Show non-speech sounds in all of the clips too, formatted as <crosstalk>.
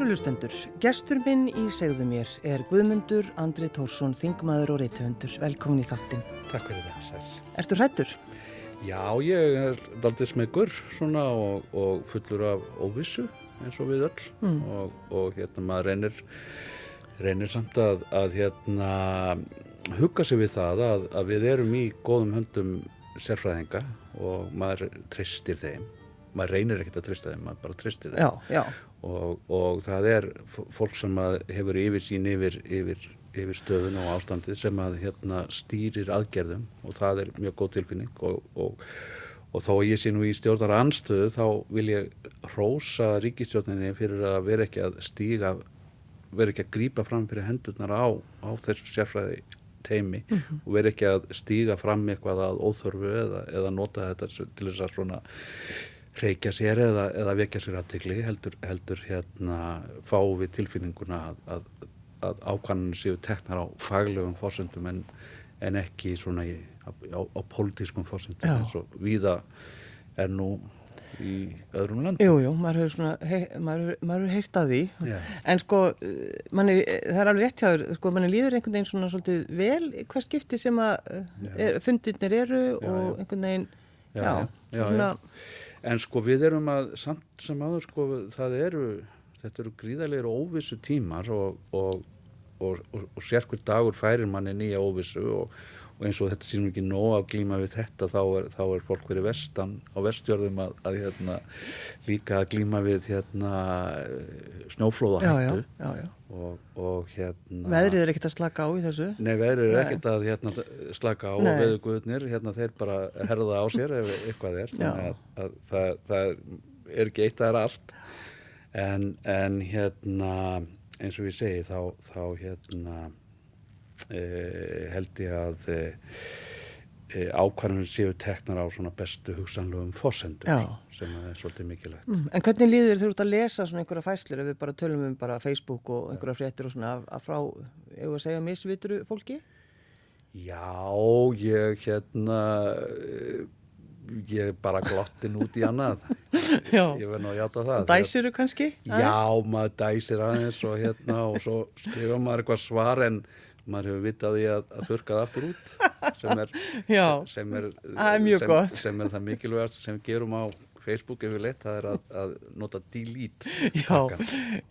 Kærulustendur, gestur minn í segðu mér er Guðmundur Andri Tórsson, þingmaður og reytuhundur. Velkomin í þattin. Takk fyrir það, Sæl. Ertu hrættur? Já, ég er daldið smegur svona og, og fullur af óvissu eins og við öll mm. og, og hérna maður reynir, reynir samt að, að hérna hugga sig við það að, að við erum í góðum höndum sérfræðinga og maður tristir þeim. Maður reynir ekkert að trista þeim, maður bara tristir þeim. Já, já og, og það er fólk sem hefur yfir sín yfir, yfir, yfir stöðun og ástandið sem að hérna, stýrir aðgerðum og það er mjög góð tilfinning og, og, og þó ég sé nú í stjórnar anstöðu þá vil ég hrósa ríkistjórninni fyrir að vera ekki að stíga vera ekki að grýpa fram fyrir hendurnar á, á þessu sérfræði teimi mm -hmm. og vera ekki að stíga fram eitthvað að óþörfu eða, eða nota þetta til þess að svona reykja sér eða, eða vekja sér aðtegli heldur, heldur hérna fá við tilfinninguna að, að, að ákvæmlega séu teknar á faglegum fórsöndum en, en ekki svona í, á, á, á pólitískum fórsöndum eins og viða er nú í öðrum land Jújú, jú, maður hefur svona hei, maður, maður hefur heyrt að því yeah. en sko, er, það er alveg rétt hjá þér sko, manni líður einhvern veginn svona svolítið vel hvers skipti sem að yeah. fundirnir eru já, og já. einhvern veginn já, já svona en sko við erum að samt sem aður sko það eru þetta eru gríðarlegar óvissu tímar og, og, og, og sérkvöld dagur færir manni nýja óvissu og og eins og þetta sínum ekki nóg að glíma við þetta þá er, þá er fólk verið vestan á vestjörðum að, að hérna, líka að glíma við hérna, snjóflóðahættu. Og, og hérna Veðrið er ekkert að slaka á í þessu? Nei, veðrið er ekkert að hérna, slaka á Nei. og veðuguðnir, hérna þeir bara herða á sér ef eitthvað er. Að, að það, það er ekki eitt að það er allt. En, en hérna eins og ég segi þá, þá hérna held ég að eh, eh ákvarðanum séu teknar á svona bestu hugsanlegum fórsendur sem er svolítið mikilvægt. Mm, en hvernig líður þér út að lesa svona einhverja fæslur ef við bara tölum um bara Facebook og einhverja fréttir og svona að frá, ef við segja misvituru fólki? Já, ég hérna ég er bara glottin út í annað <laughs> ég verði nú að hjáta það Dæsiru kannski? Aðeins? Já, maður dæsir aðeins og hérna og svo skrifa maður eitthvað svar en maður hefur vitað í að, að þurka það aftur út sem er, sem, er, sem, sem er það mikilvægast sem gerum á Facebook ef við leitt, það er að, að nota delete Já,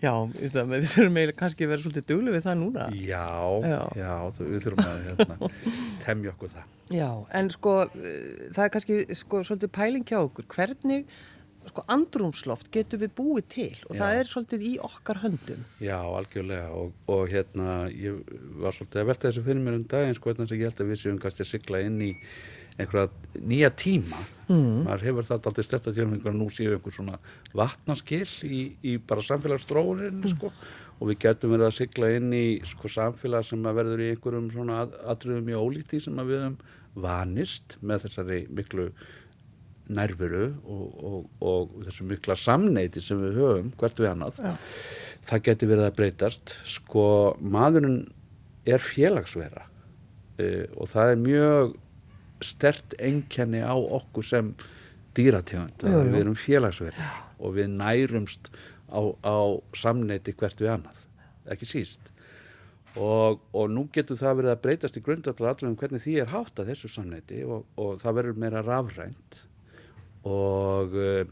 já við þurfum eiginlega kannski að vera svolítið duglu við það núna. Já, já, já við þurfum að hérna, <laughs> temja okkur það. Já, en sko það er kannski sko, svolítið pæling hjá okkur. Hvernig sko andrumsloft getur við búið til og Já. það er svolítið í okkar höndum Já, algjörlega og, og hérna ég var svolítið að velta þessu fyrir mér um daginn sko þannig að ég held að við séum kannski að sigla inn í einhverja nýja tíma mm. maður hefur þetta alltaf stert að einhverja nú séu einhver svona vatnarskil í, í bara samfélagsstróðurinn mm. sko og við getum verið að sigla inn í sko samfélag sem að verður í einhverjum svona atriðum mjög ólíti sem að við höfum vanist með þessari miklu nærveru og, og, og þessu mikla samneiti sem við höfum hvert við annað ja. það getur verið að breytast sko maðurinn er félagsvera uh, og það er mjög stert engkenni á okkur sem dýrategund við erum félagsveri ja. og við nærumst á, á samneiti hvert við annað ekki síst og, og nú getur það verið að breytast í grundallar allir um hvernig því er hátt að þessu samneiti og, og það verður meira rafrænt og e,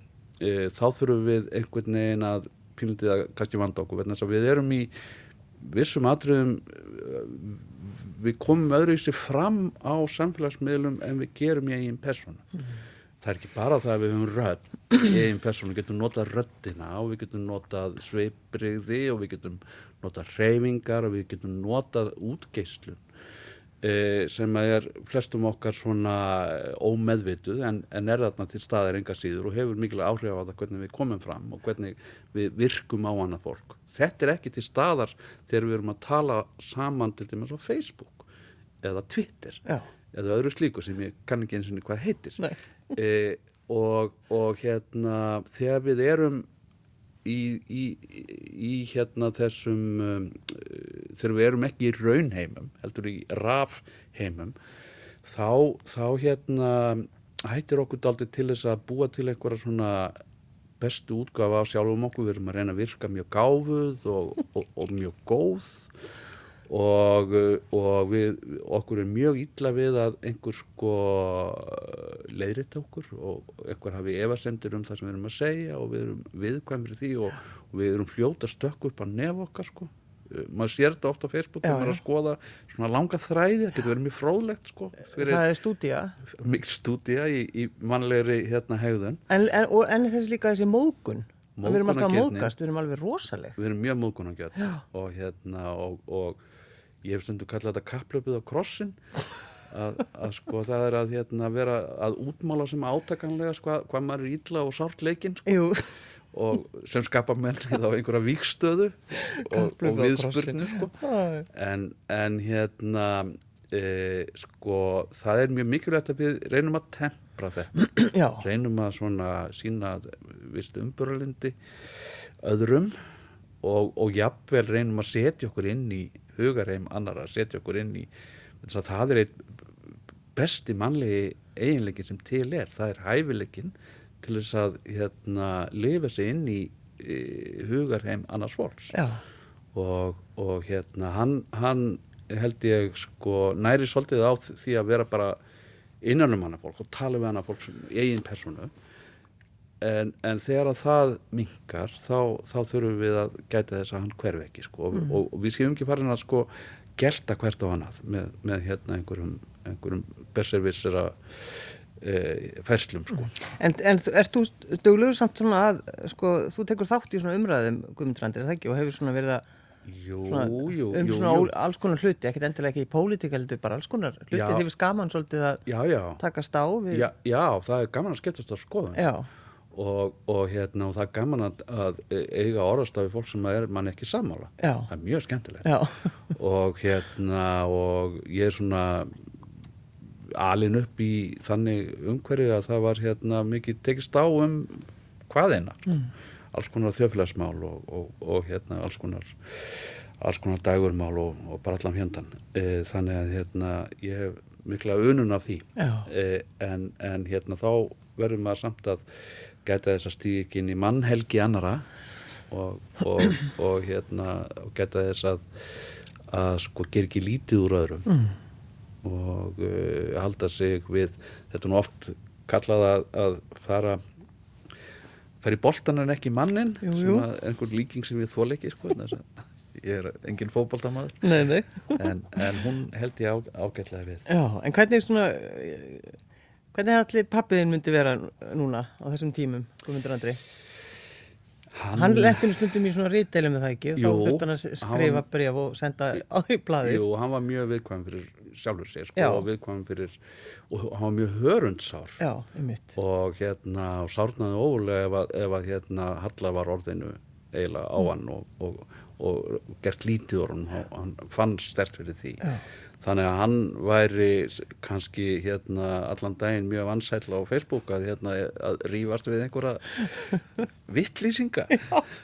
þá þurfum við einhvern veginn að pínlítið að kannski vanda okkur verðan þess að við erum í vissum atriðum við komum öðru í sig fram á samfélagsmiðlum en við gerum í eigin persónu. Mm það er ekki bara það að við höfum rödd í eigin persónu, við getum notað röddina og við getum notað sveipriði og við getum notað reyfingar og við getum notað útgeislun. E, sem er flestum okkar svona ómeðvituð en, en er þarna til staðir enga síður og hefur mikilvæg áhrif á það hvernig við komum fram og hvernig við virkum á annað fólk. Þetta er ekki til staðar þegar við erum að tala saman til dæmis á Facebook eða Twitter Já. eða öðru slíku sem ég kann ekki eins og hvað heitir e, og, og hérna þegar við erum í, í, í hérna þessum um, þegar við erum ekki í raunheimum heldur í rafheimum þá, þá hérna hættir okkur aldrei til þess að búa til einhverja svona bestu útgafa á sjálfum okkur, við erum að reyna að virka mjög gáfuð og, og, og mjög góð og, og við, okkur er mjög illa við að einhver sko leiðrita okkur og einhver hafi evasendir um það sem við erum að segja og við erum viðkvæmri því og, og við erum fljóta stökk upp á nef okkar sko. Maður sér þetta ofta á Facebook þegar maður er að skoða svona langa þræði, það getur verið mjög fróðlegt sko, það er stúdía. Mikil stúdía í, í mannlegri hérna hegðun. En, en, og, en þessi líka þessi móðgun. Við erum alltaf að móðgast, við erum alveg rosaleg. Við erum mjög móðgun að gera og hérna og, og ég hef stundu kallað þetta kapplöpið á krossin. Að, að sko það er að hérna vera að útmála sem átakanlega sko, hvað maður er ítla og sárt leikinn sko. Og sem skapa mennið á einhverja víkstöðu og, og viðspurnu sko. en, en hérna e, sko það er mjög mikilvægt að við reynum að tempra þetta. Já. reynum að svona sína vist umbörlindi öðrum og, og jafnvel reynum að setja okkur inn í hugarheim annar að setja okkur inn í það er einn besti mannlegi eiginleikin sem til er. Það er hæfileikin til þess að hérna, lifa sig inn í, í hugarheim annars fólks. Og, og hérna hann, hann held ég sko næri svolítið á því að vera bara innan um hana fólk og tala við hana fólk sem eigin personu en, en þegar að það mingar þá, þá þurfum við að gæta þess að hann hverfi ekki sko mm. og, og við séum ekki farin að sko gelta hvert á hannað með, með hérna einhverjum, einhverjum berservissera e, færslum sko. En, en er þú döglegur samt svona að sko, þú tekur þátt í svona umræðum Guðmundrandir, er það ekki, og hefur svona verið að Jú, svona, jú, um svona jú. alls konar hluti, ekkert endilega ekki í pólitík heldur bara alls konar hluti, þið hefur skaman svolítið að Já, já, takast á við já, já, það er gaman að skemmtast á skoðun Já. Og, og hérna, og það er gaman að, að eiga orðastafi fólk sem er mann ekki sammála. Já. það er mjög skemmtilegt. <laughs> Og hérna og ég er svona alin upp í þannig umhverju að það var hérna mikið tekist á um hvaðina sko. alls konar þjófélagsmál og, og, og hérna alls konar alls konar dagurmál og, og bara allan fjöndan e, þannig að hérna ég hef mikla unun af því. E, en, en hérna þá verður maður samt að gæta þess að stíða ekki inn í mannhelgi annara og, og, og hérna og gæta þess að að sko ger ekki lítið úr öðrum mm. og uh, halda sig við, þetta er nú oft kallað að, að fara fara í boltan en ekki mannin Jú, sem jú. að einhver líking sem ég þól ekki sko, ég er engin nei. en, en hún held ég á, ágætlega við Já, en hvernig svona hvernig allir pappiðin myndi vera núna á þessum tímum, Guðmundur Andri? Hann, Hann letti nú stundum í svona rítdeilum með það ekki og þá þurfti hann að hann skrifa var- bref og senda á í blaðið. Jú, hann var mjög viðkvæm fyrir sjálfur sér sko, og viðkvæm fyrir og hann var mjög hörundsár Já, og hérna og sárnaði ólega ef að, ef að hérna Halla var orðinu eiginlega á hann og, og, og gert lítið hann og hann fann stert fyrir því Já. Þannig að hann væri kannski hérna allan daginn mjög vansæll á Facebook að hérna að rífast við einhverja <laughs> vittlýsinga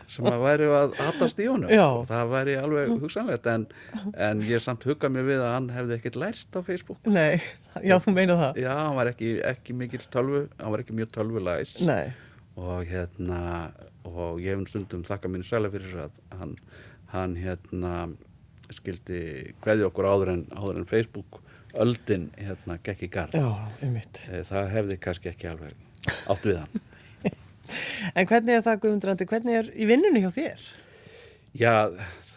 sem að væri að hatast í honum. Og það væri alveg hugsanlegt en, en ég samt hugga mér við að hann hefði ekkert lært á Facebook. Nei, já, þú meina það. Já, hann var ekki, ekki mikill tölvu, hann var ekki mjög tölvulæs. Nei, og hérna, og ég hef um stundum þakka mínu sæla fyrir að hann, hann hérna skildi hverði okkur áður en, áður en Facebook öldin hérna gekk í garð. já, um mitt. Eh, Það hefði kannski ekki alveg átt við hann. <laughs> En hvernig er það, Guðmundur hvernig er í vinnunni hjá þér? Já,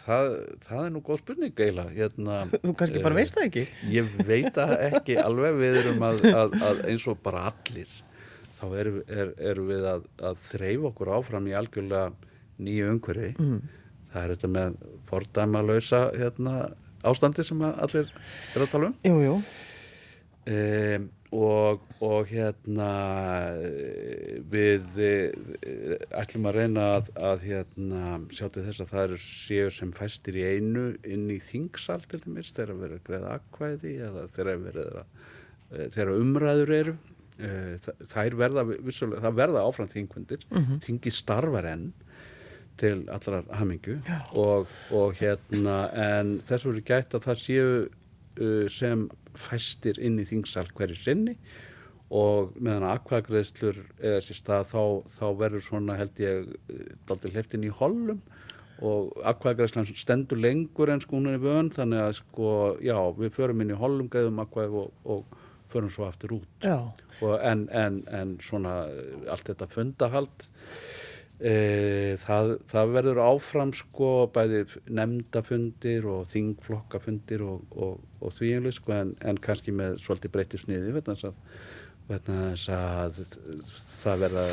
það, það er nú góð spurning eiginlega. Hérna, <laughs> Þú kannski bara eh, veist það ekki? Ég veit það ekki alveg, við erum að, að, að eins og bara allir þá erum, er, erum við að, að þreyfa okkur áfram í algjörlega nýju umhverfi mm. Það er þetta með fordæmalausa hérna, ástandi sem allir er að tala um. Jú, jú. um, og, og hérna eh, við eh, ætlum að reyna að, að hérna, sjá til þess að það eru séu sem fæstir í einu inn í þingsal til dæmis þegar að greiða akkvæði eða þegar verið að eh, þegar umræður eru. Eh, þa- þær verða vissulega, það verða áfram þingfundir. Þingi starfar enn til allrar hamingju og, og hérna en þess verður gætt að það séu uh, sem fæstir inn í þingsal hverju sinni og meðan akkvæðagreðslur eða sér stað þá, þá verður svona held ég daldi hleftin í hollum og akkvæðagreðslan stendur lengur en sko hún er vön þannig að sko já við förum inn í hollum gæðum akkvæð og, og förum svo aftur út. En, en, en svona allt þetta fundahald e, það, það verður áfram sko bæði nefndafundir og þingflokkafundir og, og, og því einlega sko en, en kannski með svolítið breytið sniði vegna þess að vegna þess að það verða,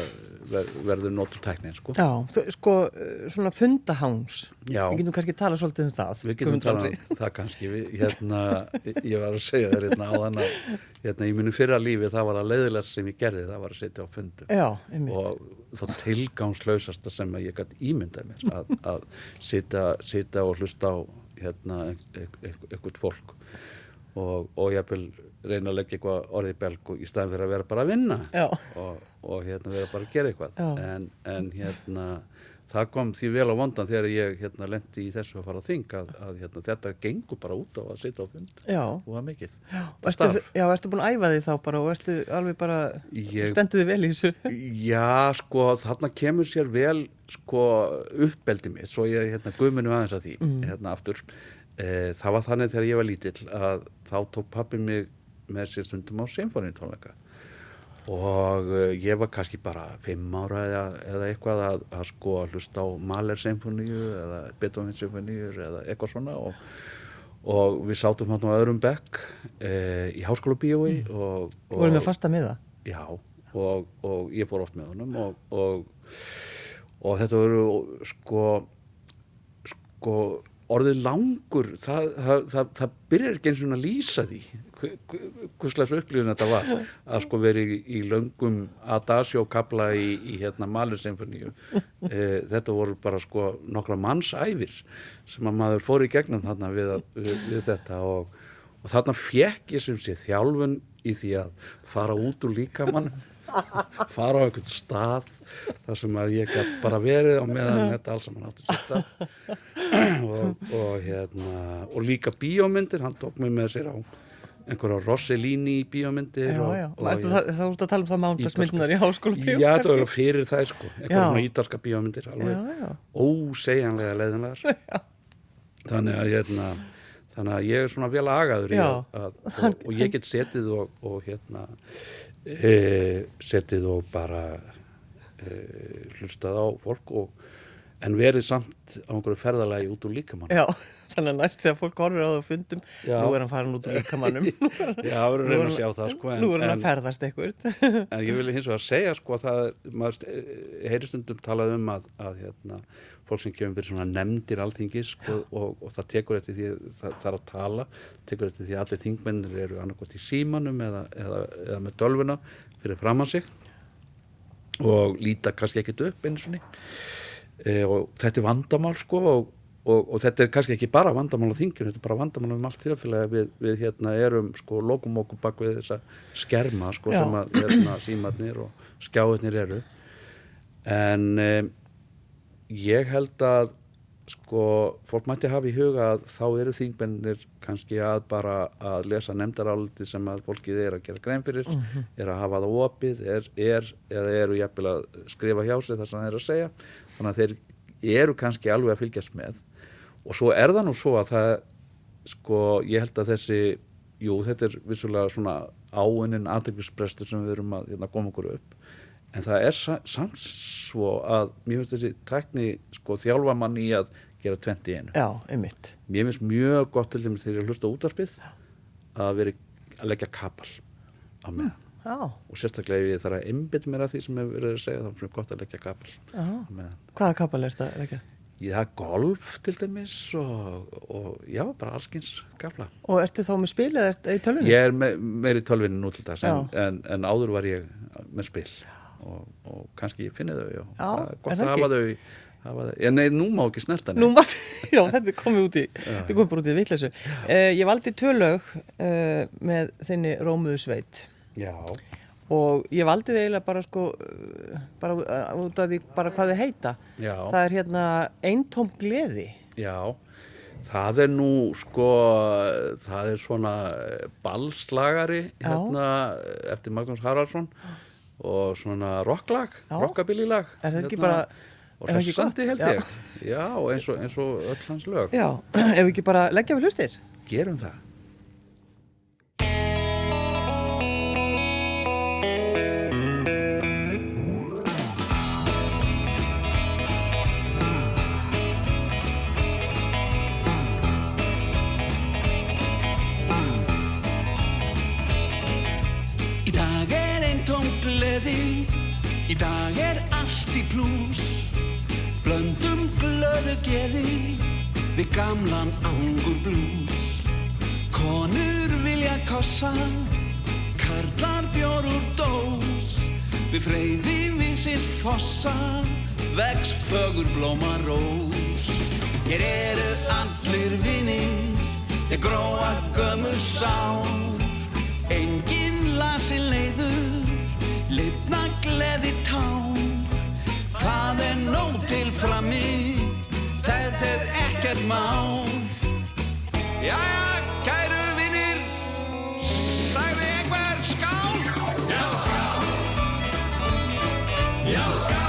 ver, verður nótur tæknin sko. Já, sko svona fundaháns, við getum kannski tala svolítið um það. Við getum tala um það kannski, við, hérna, ég var að segja þér hérna á þann að hérna, í minu fyrra lífi það var að leiðilega sem ég gerði það var að setja á fundum. Já, og þá tilgangslausasta sem ég gæti ímyndað mér að, að setja, setja og hlusta á hérna, eitthvað fólk. Og, og ég vil reyna að leggja eitthvað orðið belgu í staðin fyrir að vera bara að vinna. Og, og hérna vera bara að gera eitthvað. En, en hérna það kom því vel á vondan þegar ég hérna lendi í þessu að fara að þing að, að hérna, þetta gengur bara út á að sitja á fund og að mikið. Ertu, Já, ertu búin að æfa því þá bara og ertu alveg bara, ég, stendu þið vel í þessu? Já, sko, þarna kemur sér vel sko uppbeldi mitt. Svo ég hérna guðminu aðeins að því mm. hérna aftur. E, það var þannig þegar ég var lítill að þá tók pappi mig með sér stundum á symfónitónleika og uh, ég var kannski bara fimm ára eða, eða eitthvað að, að sko að hlusta á Mahler symfóníu eða Beethoven symfóníu eða eitthvað svona og, og við sátum hann á öðrum bekk e, í háskóla bíói mm. og, og vorum við fasta með það? Já og, og ég fór oft með honum og þetta voru sko sko orðið langur það, það, það, það byrjar ekki eins og að lýsa því hvuslegs upplifin þetta var. Að sko veri í, í löngum Adagio-kabla í, í hérna Malur-symfoníu e, þetta voru bara sko nokkra mannsæfir sem að maður fór í gegnum þarna við, við, við þetta og, og þarna fekk ég sem sé þjálfun í því að fara út úr líkamann fara á einhvern stað þar sem að ég gæti bara verið á meðan þetta alls saman átti sitt <clears throat> og, og hérna og líka bíómyndir, hann tók mig með sér á einhverja Rossellini bíómyndir þá ertu að tala um það mándagsmyndunar í háskóla bíó Já, það var fyrir það sko, einhverja svona ítalska bíómyndir ósegjanlega leðinlegar <laughs> þannig að hérna þannig að ég er svona vel agaður að, að, og, og ég get setið og, og hérna e, setið og bara e, hlustað á fólk og en verið samt á einhverju ferðalagi út úr líkamann Já, þannig að næst þegar fólk horfir á það fundum Já. nú er hann farin út úr líkamannum <laughs> Já, það verður reyna að sjá það sko, en, Nú er hann að ferðast eitthvað En ég vil hins vegar að segja sko að maður heyristundum talað um að, að hérna, fólk sem kemur fyrir svona nefndir alltingis sko, og, og það tekur eftir því það, það er að tala, tekur eftir því að allir þingmennir eru annarkvæmt í símanum eða, eða, eða með dölvuna fyrir fram að sig og líta kannski ekkit upp eins og ný e, og þetta er vandamál sko og, og, og þetta er kannski ekki bara vandamál á þingjum, þetta er bara vandamál um allt þjóðfélagi við, við hérna erum sko lokum okkur bak við þessa skerma sko Já. sem að hérna <clears throat> símatnir og skjáðnir eru en e, ég held að sko, fólk mætti hafa í huga að þá eru þingbennir kannski að bara að lesa nefndaráliti sem að fólkið er að gera grein fyrir, mm -hmm. er að hafa það opið, er, er eða eru jæfnvel að skrifa hjá sig það sem það er að segja þannig að þeir eru kannski alveg að fylgjast með. Og svo er það nú svo að það sko, ég held að þessi jú, þetta er vissulega svona áunin aðdeglisprestur sem við erum að hérna, koma okkur upp. En það er samt svo að mér finnst þessi tækni sko þjálfa mann í að gera 20 í einu. Já, einmitt. Mér finnst mjög gott til dæmis þegar ég hlusta útarpið að vera að leggja kapal á mig Já. og sérstaklega ef ég þarf að einbita mér að því sem hefur verið að segja þá er það gott að leggja kapal. Hvaða kapal er þetta að leggja? Ég það golf til dæmis og, og já, bara allskins kapla. Og ertu þá með spil eða í tölvinu? Ég er me meir í tölvinu nú til dags en, en, en áður var ég með spil. Og, og kannski ég finni þau já, já gott að hafa þau hafa já nei, nú má ekki snerta nú má, <laughs> já, þetta er komið út í þetta er komið bara út í vittleysu uh, ég valdi tölög uh, með þinni Rómuðu sveit já og ég valdi þið eiginlega bara sko uh, bara út af því bara hvað þið heita já. það er hérna eintóm gleði já Það er nú sko, það er svona ballslagari hérna eftir Magnús Haraldsson og svona rocklag, rockabililag. Er það ekki hérna, bara, og er það gott? held Já. ég. Já, eins og, eins og öll hans lög. Já, <clears throat> ef við ekki bara leggja við hlustir. Gerum það. Geði við gamlan angur blús. Konur vilja kossa, karlar bjór úr dós. Við freyði vinsir fossa, vex fögur blóma rós. Hér eru allir vinir, ég gróa gömul sár. Engin lasi leiður, lifna gleði tár. Það er nóg til frammi, þetta er ekkert mál. Jæja, kæru vinnir, sagði einhver skál? Já, skál. Já, skál.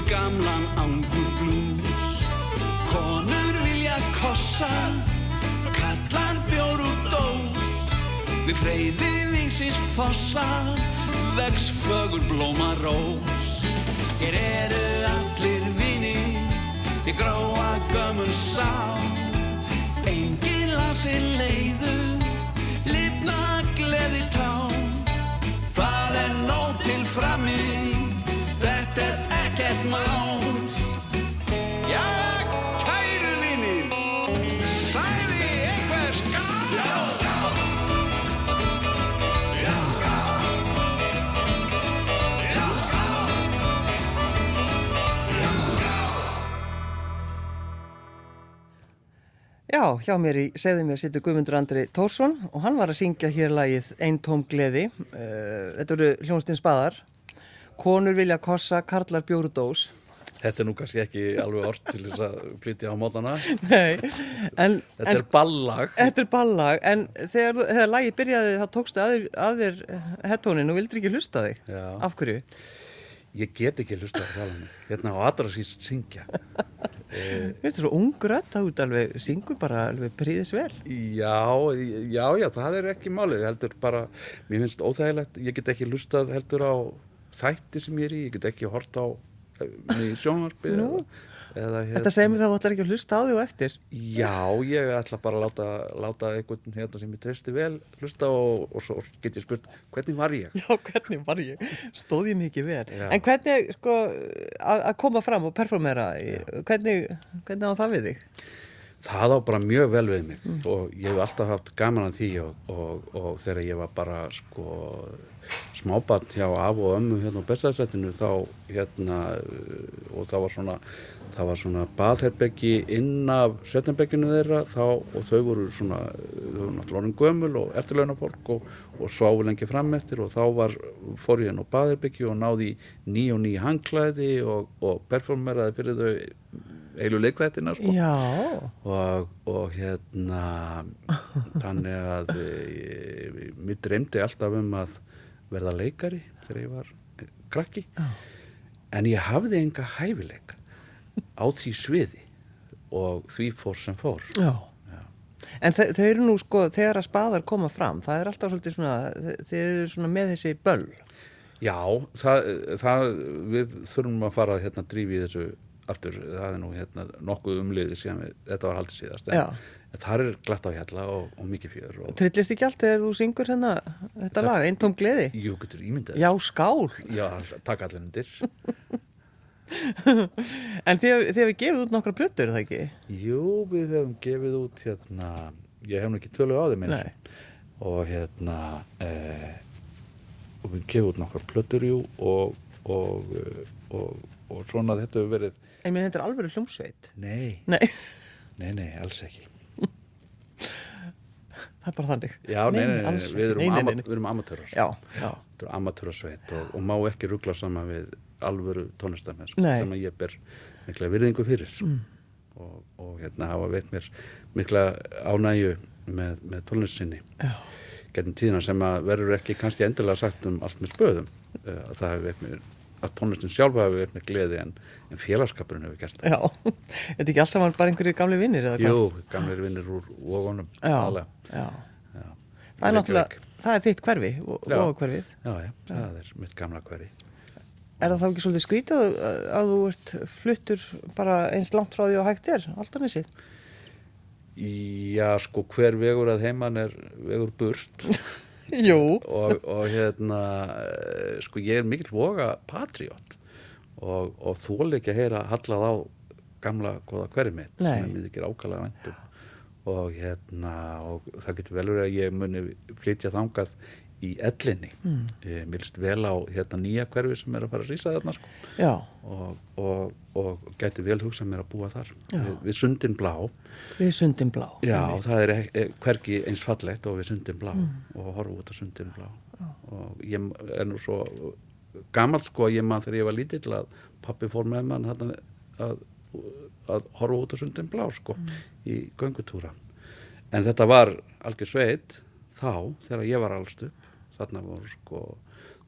Við gamlan angur blús. Konur vilja kossa, kallar bjór úr dós. Við freyði vísis fossa, vex fögur blóma rós. Hér eru allir vinir, ég gróa gömul sá. Engin lasi leiður, lifna gleði tá. Það er nóg til frammi, þetta er Já, hjá mér í segðu mér sittur Guðmundur Andri Tórsson og hann var að syngja hér lagið Einn tóm gleði. Uh, þetta eru hljónstinn spaðar. Konur vilja kossa, karlar bjóru dós. Þetta er nú kannski ekki alveg orð til þess að flytja á mótana. Nei, en, Þetta er ballag. þetta er ballag, en þegar, þegar lagið byrjaði þá tókstu að að þér hettónin og vildir ekki hlusta þig. Já. Af hverju? Ég get ekki hlusta það hérna á allra síst syngja. Þú veist, svo ung rödd, þá ert alveg, syngur bara alveg príðis vel. Já, já, já, það er ekki málið, heldur bara, mér finnst óþægilegt, ég get ekki lustað heldur á þætti sem ég er í, ég get ekki hort á eh, sjónvarpið. Eða, hérna. Þetta segir mér þá að þú ætlar ekki að hlusta á þig og eftir. Já, ég ætla bara að láta, láta einhvern hérna sem ég treysti vel hlusta og, og svo get ég spurt, hvernig var ég? Já, hvernig var ég? Stóð ég mikið vel? Já. En hvernig, sko, að koma fram og performera, í- hvernig, hvernig á það við þig? Það á bara mjög vel við mig og ég hef alltaf haft gaman að því og, og, og þegar ég var bara sko smábarn hjá af og ömmu hérna á bestæðsættinu þá hérna uh, og það var svona það var svona baðherbeggi inn af sveitinbegginu þeirra þá og þau voru svona þau voru náttúrulega orðin gömul og eftirlaunafólk og, og sváfu lengi fram eftir og þá var fór ég inn á baðherbeggi og náði ný og ný hangklæði og, og performeraði fyrir þau eilu leikþættina sko. Og, og hérna þannig að e, mér dreymdi alltaf um að verða leikari þegar ég var eh, krakki en ég hafði enga hæfileika á því sviði og því fór sem fór já. En þau, þau eru nú sko, þegar að spaðar koma fram, það er alltaf svolítið svona, þe- þeir eru svona með þessi böll. Já, það, það, við þurfum að fara að hérna, drífi í þessu aftur, það er nú hérna, nokkuð síðan við, þetta var haldið síðast en, en það er glatt á hjalla og, og mikið fjör og Trillist ekki allt þegar þú syngur hérna þetta lag, eintóm gleði? jú, getur ímyndað Já, skál. Já, takk allir undir <laughs> En þið, hefur gefið út nokkra plötur, er það ekki? Jú, við hefum gefið út hérna, ég hef nú ekki tölu á þeim eins og hérna eh, og við gefið út nokkar plötur jú og, og, eh, og, og svona þetta hefur verið En mér er alveg hljómsveit. nei, Nei, nei, nei, alls ekki það er bara þannig. Já, nei, nei, nei, alls við erum. Nei, nei, ama, nei, nei. erum amatúrar Já, já. Þetta er amatúrasveit og, og má ekki ruggla saman við alvöru tónlistamenn sko, Nei. sem ég ber mikla virðingu fyrir Mm. og, og hérna hafa veit mér mikla ánægju með, með tónlistinni Já. gennum tíðina sem að verður ekki kannski endilega sagt um allt með spöðum eh, að það hefur að tónlistin sjálfa hefur veit mér gleði en, en félagskapurinn hefur gert það Já, <laughs> þetta er ekki allt saman bara einhverju gamli vinnir? Jú, gamlir vinnir úr vógunum Já, já. Já. Það er náttúrulega, það er þitt hverfi, hverfið. Já, já, það er mitt gamla hverri Er það þá ekki svolítið skrítið að, að þú ert fluttur bara eins langt frá því og hægt er, alltaf missið? Já, sko, hver vegur að heiman er vegur burt. <laughs> og, og hérna, eh, sko, ég er mikill voga patriot. Og, og þól ekki að heyra hallað á gamla góða hverju mitt Nei. sem er mér ekki ákala vendum og hérna, og það getur vel verið að ég muni flytja þangað í ellinni. Mm. mér list vel á hérna nýja hverfi sem er að fara að rýsa þarna sko. Já, og, og, og gæti vel hugsað mér að búa þar. Já. við, við sundin blá. Við sundin blá. Já, það er ek- hvergi eins fallegt og við sundin blá og horfa út á sundin blá. Og ég er nú svo gammal sko að ég maður þegar ég var lítill að pappi fór með mann að, að, að horfa út á sundin blá sko í göngutúra. En þetta var algjör sveit þá þegar ég var allst upp þarna voru sko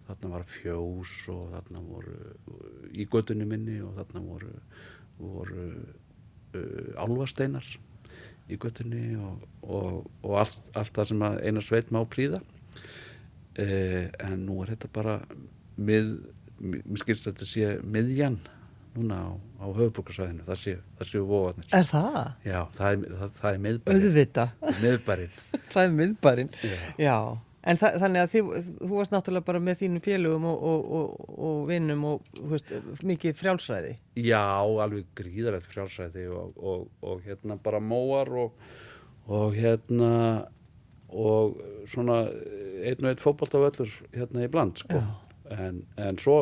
þarna var fjós og þarna voru í göttunni minni og þarna voru, voru uh, álfasteinar í göttunni og, og, og allt, allt það sem að eina sveit má príða uh, en nú er þetta bara mið, mér skilst að þetta sé miðjan núna á, á höfuborgarsvæðinu það sé, það séu vóðarnir Er það? já, það er, er miðbærin Auðvita. miðbærin það er miðbærin. <laughs> Já. Já. En það, þannig að þið, þú varst náttúrulega bara með þínum félögum og, og, og, og vinnum og veist, mikið frjálsræði. Já, alveg gríðarætt frjálsræði og, og, og hérna bara móar og, og hérna og svona einn og einn fótboltavöllur hérna í bland sko. en, en svo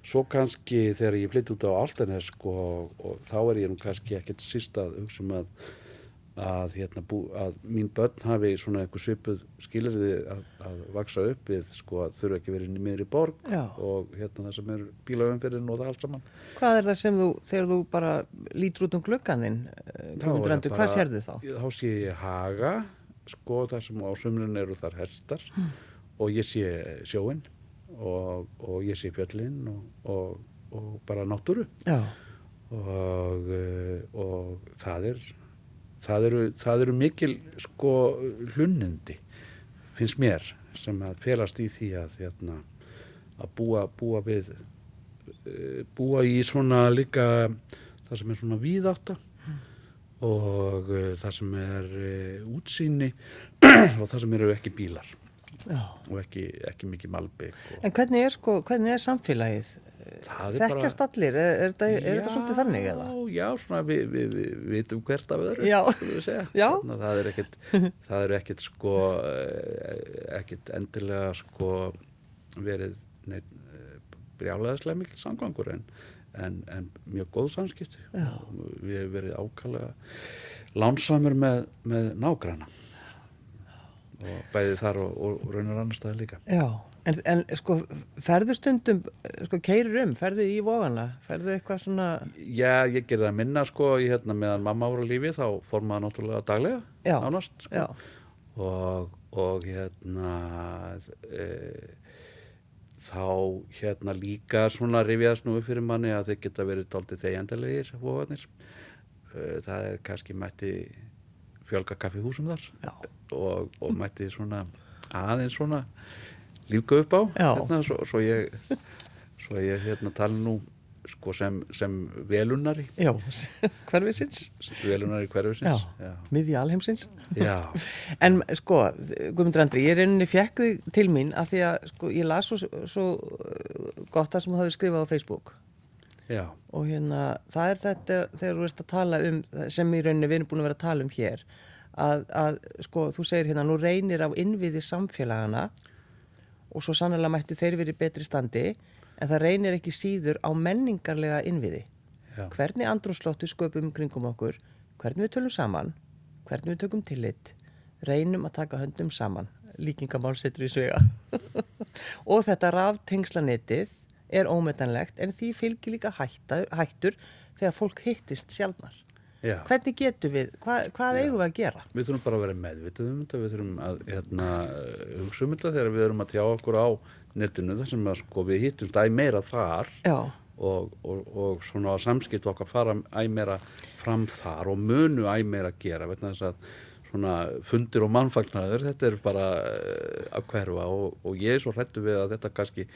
svo kannski þegar ég flytti út á Altanes sko, og, og þá er ég nú kannski ekkert síst að hugsa um að að, hérna, bú, að mín börn hafi svona eitthvað svipuð skilirði að, að vaksa upp við sko að þurfa ekki verið miðri borg Já. og hérna það sem er bílaumfyrin og það allt saman Hvað er það sem þú, þegar þú bara lítur út um það Endur, bara- hvað sérðu þá? Þá sé ég haga, sko, þar sem á sumrun eru þar hestar og ég sé sjóin og, og ég sé fjöllin og, og, og bara náttúru eh, og það er það eru, það eru mikil sko hlunnindi finnst mér sem að felast í því að hérna, að búa, búa við eh, búa í svona líka það sem er svona víðátta og uh, það sem er uh, útsýni <clears throat> og það sem eru ekki bílar já. og ekki, ekki mikið malbygg og En hvernig er sko, hvernig er samfélagið? Er Þekkjast allir? Er, er, þetta, er þetta svolítið þannig eða? Já, svona við, við, við vitum hvert af öðru það er ekkit það er ekkit sko eh, ekkit endilega sko verið neitt brjálæðislega mikil samgangur en, en, en mjög góð samskipti. Já. Og við hefum verið ákallega lánsamur með, með nágranna. Og bæði þar og, og raunar annar staði líka. Já, En, en sko, ferðu stundum, sko, keirir um, ferðu í vógana, ferðu eitthvað svona, Já, ég gerði það minna sko, ég, hérna, meðan mamma voru lífi þá fór maður náttúrulega daglega, Já, nánast, sko. og, og hérna e, þá hérna líka svona rifjaðast nú upp fyrir manni að þeir geta verið dálítið þeigjandalegir vóðarnir það er kannski mætti fjölga kaffihúsum þar Já. og, og mætti svona aðeins svona lífga upp á. Hérna, svo, svo ég svo ég hérna tala nú sko sem, sem velunari. Já, <laughs> hverfisins, velunari hverfisins miðja alheimsins. <laughs> En sko, Guðmundur Andri, ég reyninni fekk þig til mín að því að sko, ég las svo, svo uh, gott það sem þú hafði skrifað á Facebook. Já. og hérna, það er þetta þegar þú ert að tala um, sem í rauninni við erum búin að vera að tala um hér, að, að sko, þú segir hérna, nú reynir á innviði samfélagana og svo sannlega mættu þeir verið betri standi, en það reynir ekki síður á menningarlega innviði. Já. Hvernig andrúslóttu sköpum kringum okkur, hvernig við tölum saman, hvernig við tökum tillit, reynum að taka höndum saman, líkingamál setur í svega. <laughs> og þetta raftengslanetið er ómetanlegt en því fylgir líka hættar, hættur þegar fólk hittist sjálfnar. Já. Hvernig getum við, hva, hvað Já. eigum við að gera? Við þurfum bara að vera meðvitað um þetta, við þurfum að hérna, hugsa um þetta þegar við erum að tjá okkur á netinu þar sem að sko við hittumst æg meira þar og, og, og svona samskipt okkar fara æg meira fram þar og munu æg meira að gera þess að svona fundir og mannfagnaður þetta er bara uh, að hverfa og, og ég er svo hrættu við að þetta kannski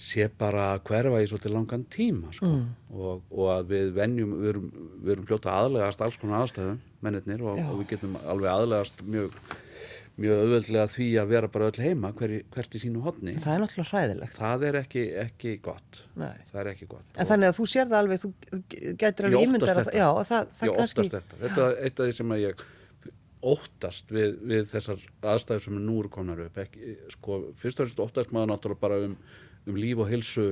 sé bara að hverfa í svolítið langan tíma sko. og, og að við venjum við erum, við erum fljóta aðlegast alls konar aðstæðum mennirnir og, og við getum alveg aðlegast mjög mjög auðveldlega því að vera bara öll heima hver, hvert í sínu hodni það er náttúrulega hræðilegt. það er ekki, ekki gott Nei. það er ekki gott En þannig að þú sér það alveg, þú gætir alveg ímyndar þetta. já, það, það ég kannski, óttast þetta þetta er eitt af því sem að ég óttast við, við þessar aðstæður sem nú eru komnar upp ekki, sko, fyrst og fremst óttast maður náttúrulega bara um, um líf og hilsu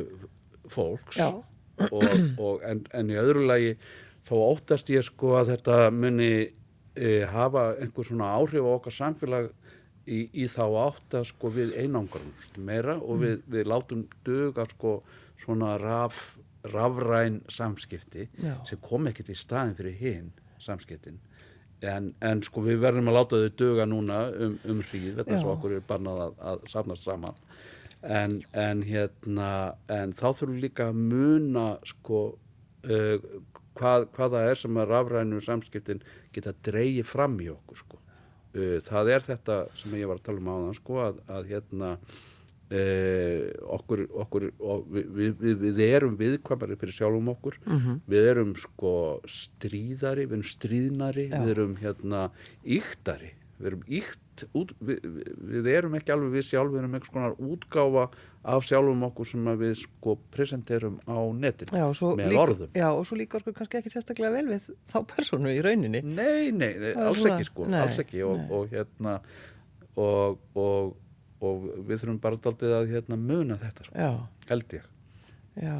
fólks og, og, en, en í öðru lagi þá óttast ég sko að þetta muni e, hafa einhver svona áhrif á okkar samfélag í, í þá átt að sko við einangrumst meira og við, við látum duga sko svona raf, rafræn samskipti Já. sem kom ekkert í staðin fyrir hinn samskiptin en, en sko við verðum að láta þau duga núna um, um hríð Já. að okkur er bannað að, að safnast saman en, en hérna en þá þurfum við líka að muna sko uh, hvað, hvað það er sem að rafrænu samskiptin geta dreigið fram í okkur sko. Uh, það er þetta sem ég var að tala um áðan sko að, að hérna Uh, okkur, okkur við, við, við, erum viðkvæmari fyrir sjálfum okkur. Við erum sko stríðari við erum stríðnari, Já. við erum hérna íktari, við erum íkt út, við, við, erum ekki alveg við sjálf, við erum einhvers konar útgáfa af sjálfum okkur sem að við sko presenterum á netinu já, með líka, orðum. já, og svo líka okkur kannski ekki sérstaklega vel við þá persónu í rauninni. Nei, nei, nei alls svona- ekki sko, nei, alls ekki. Og, og hérna og, og, og við þurfum bara daldið að hérna muna þetta sko, Já, held ég. Já.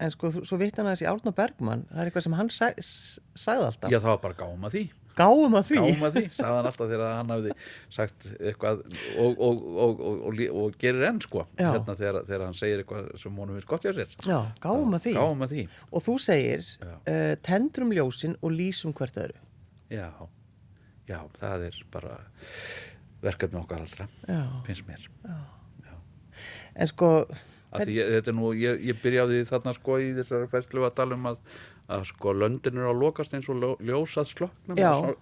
En sko, svo vitt hann aðeins í Árna Bergmann, það er eitthvað sem hann sagði alltaf. Já, það var bara gáum að því Gáum að því. gáum að því, sagði hann alltaf þegar hann hafði sagt eitthvað og, og, og, og, og gerir enn sko Já. hérna þegar, þegar hann segir eitthvað sem honum finnst gott hjá sér Já, gáum að gáum að því, Og þú segir, Já. uh, tendrum ljósin og lýsum hvert öðru. já já, það er bara verkefni okkar allra, Já. finnst mér En sko, ég, er nú, ég, ég byrjaði þarna sko í þessari fæslu að tala um að, að sko löndin eru að lokast eins og ljó- ljósað slokna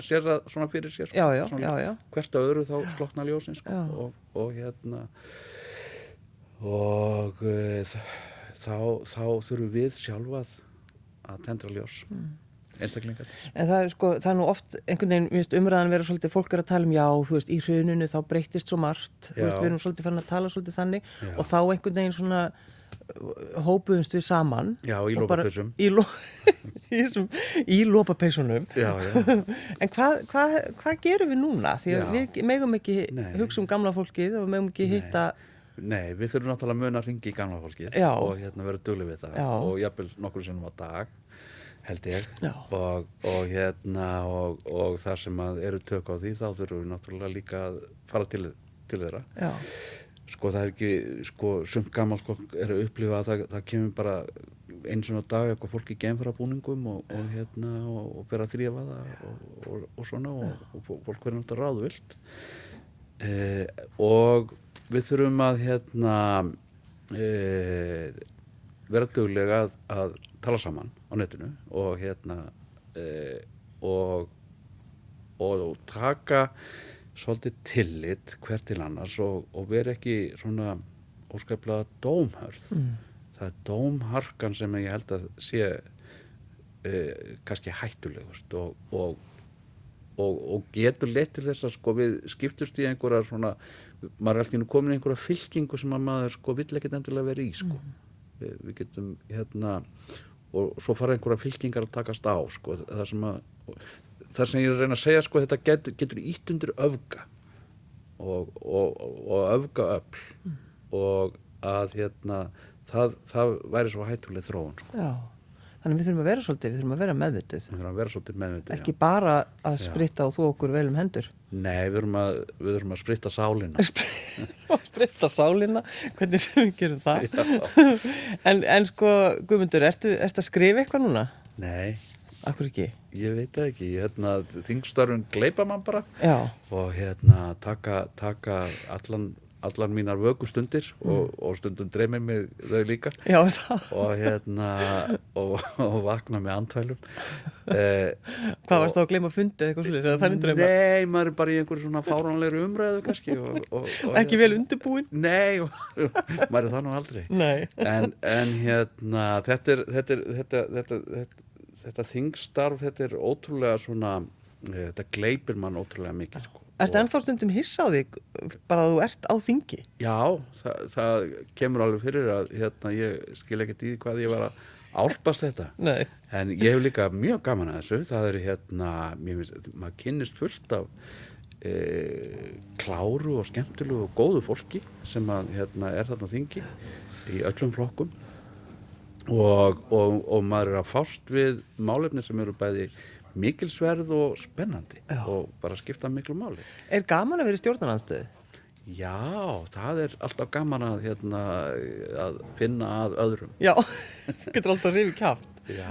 sér það svona fyrir sér sko, Já, já, svona, já, hvert að öðru þá slokna ljósin sko, og, og hérna og uh, þá, þá þurfum við sjálfað að tendra ljós Mm. einstaklingar. En það er sko, það er nú oft einhvern veginn, við veist, umræðan vera svolítið, fólk er að tala um já, þú veist, í hruninu þá breyttist svo margt, veist, við erum svolítið fann að tala svolítið þannig Já. og þá einhvern veginn svona hópuðumst við saman. Já, í lopapeysum. Í, lo, <laughs> í, já, <laughs> En hvað hva, hva gerum við núna? Því að Já. við megum ekki Nei. hugsa um gamla fólkið og við megum ekki Nei. hitta, Nei, við þurfum náttúrulega að muna að ringi í gamla fólkið Já. og hérna vera dugli við það og jafnvel nokkur sinnum á dag held ég og, og hérna og, og þar sem að eru tök á því þá þurfum við náttúrulega líka að fara til, til þeirra já, sko það er ekki sko sumt gammal sko er að upplifa að það, það kemur bara eins og dag eitthvað fólk í genfra búningum og, og hérna og, og vera að þrýfa það og, og, svona og fólk verður náttúrulega ráðvilt eh, og við þurfum að hérna eh, vera duglega að, að tala saman á netinu og hérna eh, og og taka svolítið tillit hvert til annars og, og vera ekki svona óskaplega dómhörð. Mm. það er dómharkan sem ég held að sé eh, kannski hættulegust og, og, og, og getur leitt til þess að sko við skiptust í einhverjar svona maður er alltaf komin í einhverja fylkingu sem að maður sko vill ekkert endilega vera í sko. Við, við getum hérna og svo fara einhverja fylkingar að takast á sko það sem að það sem ég er að reyna að segja sko þetta getur, getur ítt undir öfga og, og, og öfga öll og að hérna það, það væri svo hættuleg þróun sko. Já, þannig við þurfum að vera svolítið, við þurfum að vera meðvitið. við þurfum að vera svolítið meðvitið Ekki bara að spritta og þú okkur vel um hendur. Nei, við þurfum að, við þurfum að spritta sálina <laughs> spritta sálina, hvernig sem við gerum það. <laughs> en, en sko, Guðmundur, ertu, ertu að skrifa eitthvað núna? Nei, Akkur ekki? ég veit það ekki. Hérna, þingstörfun gleipa mann bara. Já, og hérna taka, taka allan, allan mínar vögustundir og, og stundum dreymir mig þau líka. Já, og hérna og, og vakna með andfælum eh, Hvað varst þá að gleyma fundið eitthvað svolítið? Nei, maður er bara í einhverju svona fáránlegri umræðu kannski og, <laughs> ekki vel undirbúin? Nei, <laughs> maður er það nú aldrei. En, en hérna þetta er þetta, er, þetta, þetta, þetta, þetta þingstarf þetta er ótrúlega svona eh, þetta gleipir mann ótrúlega mikið sko. Ertu Og- ennþá stundum hissa á þig bara að þú ert á þingi? Já, það, það kemur alveg fyrir að hérna, ég skil ekkert í hvað ég var að álpast þetta Nei. en ég hef líka mjög gaman að þessu það er hérna, mér finnst, maður kynnist fullt af e, kláru og skemmtilegu og góðu fólki sem að, hérna, er þarna á þingi í öllum flokkum og, og, og maður er að fást við málefni sem eru bæði mikilsverð og spennandi Já. og bara skipta miklu máli Er gaman að vera í stjórnarnanstöðu? Já, það er alltaf gaman að, hérna, að finna að öðrum Já, <laughs> þú getur alltaf rifið kjáft. Já,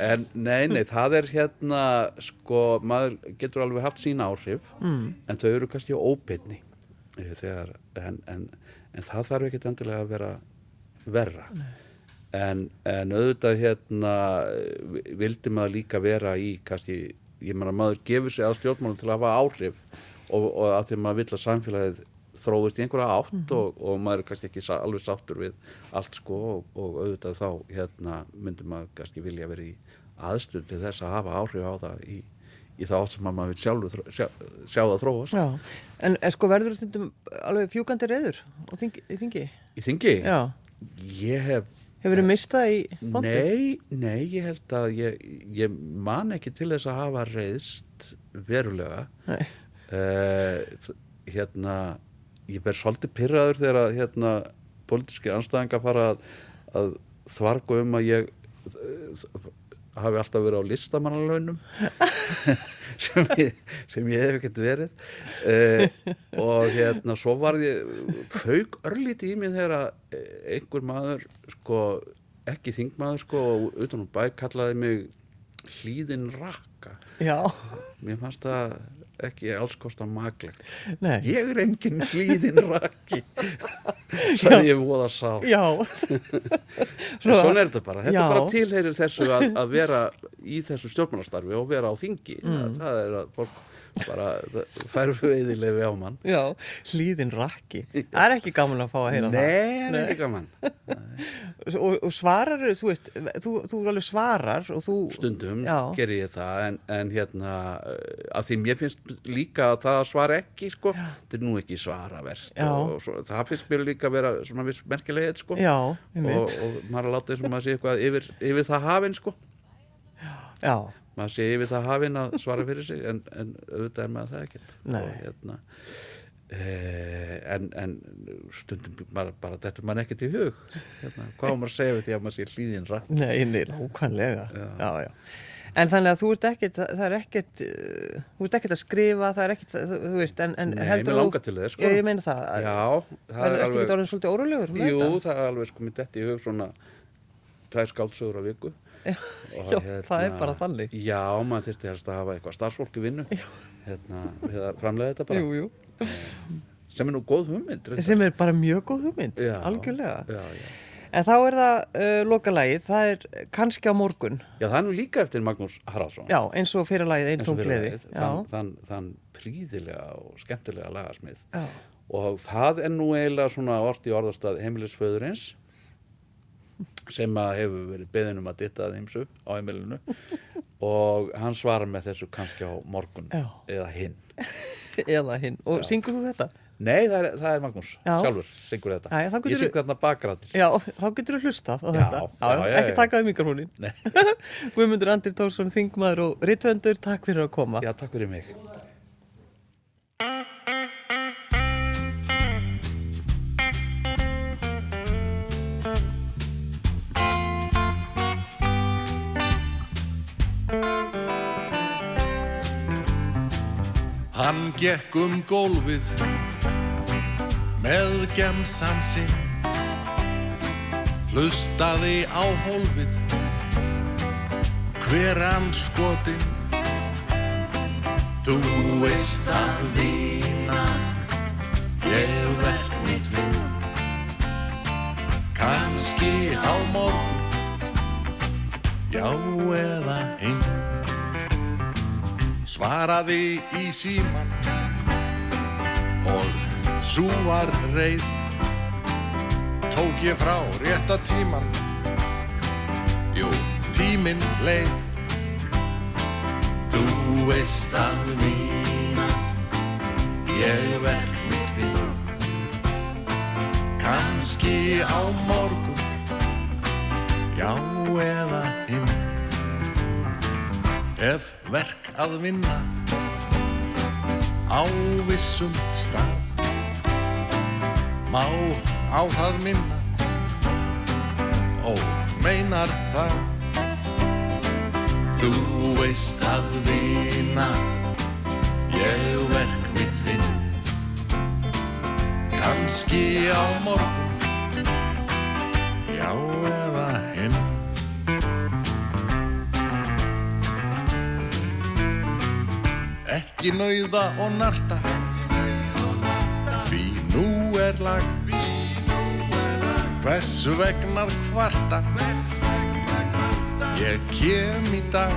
en nei, nei, það er hérna, sko, maður getur alveg haft sín áhrif, mm. en þau eru kannski óbyrni, þegar, en, en, en það þarf ekkert endilega að vera verra. En, en auðvitað hérna vildi maður líka vera í, kannski, ég meina maður gefur sig að stjórnmálum til að hafa áhrif og, og að því maður vill að samfélagið þróist í einhverja átt og, og maður er kannski ekki alveg sáttur við allt sko og, og auðvitað þá hérna myndir maður kannski vilja vera í aðstöð til þess að hafa áhrif á það í, í það átt sem að maður vil sjálfur þró- sjá, sjá það þróast Já. En, en sko verður þú stundum alveg fjúkandi reyður? Í þingi? í þingi. Já. Ég hef Hefur þið mistað í fondu? Nei, nei, ég held að ég, ég man ekki til þess að hafa reyðst verulega uh, hérna ég verð svolítið pyrraður þegar að hérna pólitíski anstæðinga fara að, að þvarga um að ég uh, hafi alltaf verið á listamannalaunum <laughs> sem, sem ég hef ekkert verið uh, og hérna svo var ég fauk örlítið í mig þegar eh, einhver maður sko ekki þingmaður sko og utan um bæ kallaði mig hlýðin rakka Já. mér fannst það ekki alls kosta maglegt Nei. ég er engin hlýðin <laughs> rakki sagði ég voða sá <laughs> svona er þetta bara, þetta Já. bara tilheyrir þessu að, að vera í þessu stjórnmálastarfi og vera á þingi. Það, það er að fólk bara fær veiðilefi á mann Já. Hlýðin rakki. Það er ekki gaman að fá að heyra Nei, það er ekki gaman það. <laughs> Og, og svarar, þú veist, þú, þú alveg svarar þú... stundum Já. gerir ég það en, en hérna, uh, að því mér finnst líka að það svara ekki sko, þetta er nú ekki svaraverst Já. það finnst mér líka að vera svona viss merkilegið sko Já, og, og maður er látið og maður sé eitthvað yfir, yfir það hafinn sko Já. Maður sé yfir það hafinn að svara fyrir sig en, en auðvitað er maður það ekkert og hérna eh, en, en stundum bara, bara þetta mann ekkert í hug hérna, hvað maður við því að maður sé hlýðin rætt Nei, nákvæmlega. Já. Já, já. En þannig að þú ert ekkert, það er ekkert, uh, þú ert ekkert að skrifa, það er ekkert, þú, þú veist, en, en Nei, heldur til þess, sko. Ég meina það. Já, það Það er ekkert orðin svolítið órulegur með Jú, það er alveg sko mitt eftir í hug svona tvær skáldsögur á viku Já, það er bara þannig. Já, maður þyrfti helst að hafa eitthvað starfsfólki vinnu hérna, við að framlega þetta bara Jú, jú. sem er nú góð hugmynd reyndar. Sem er bara mjög góð hugmynd, Já, algjörlega. já, já. En þá er það uh, lokalagið, það er kannski á morgun. já, það er nú líka eftir Magnús Haraldsson Já, eins og fyrirlagið einn eins og tóm fyrir gleði. lagið, Já, þann, þann, þann príðilega og skemmtilega lagasmið já, og það er nú eiginlega svona orti orðastað heimilisföðurins sem að hefur verið beðin um að ditta að heimsu á heimilinu og hann svarar með þessu kannski á morgun Já. eða hinn <laughs> eða hinn. Og syngur þú þetta? Nei, það er, það er Magnús Já. sjálfur, syngur þetta Já, já, þá Ég syng þarna bakgrættir Já, þá getur þú hlustað á Já, þetta. já, já, ekki já. taka við mikrofónin. Nei. <laughs> Guðmundur Andri Tórsson, þingmaður og ritvendur, takk fyrir að koma. Já, takk fyrir mig Hann gekk um gólfið með gemsan sinn Hlustaði á hólfið. Hver hann skotin Þú veist að vina ég verk mitt vinn Kanski á morgun já eða hinn svaraði í síman og sú var reið tók ég frá rétta tíman jú, tíminn leið. Þú veist að mína ég verk mitt vinn kannski á morgun já eða hinn. Ef verk að vinna. Á vissum stað má á það minna. Og meinar það. Þú veist að vinna. Ég verk mitt vinn kannski á morgun. Já eða hinn ekki nauða og narta. Því nú er lag. Hversu vegnað kvarta? Ég kem í dag.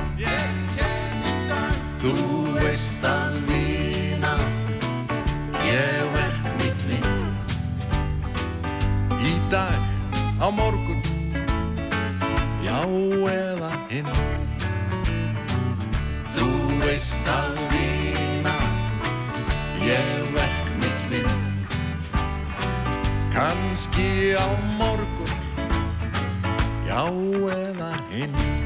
Þú veist að vina ég verk mitt vinn í dag á morgun. Já eða hinn Þú veist að Kanski á morgun, já eða hinn.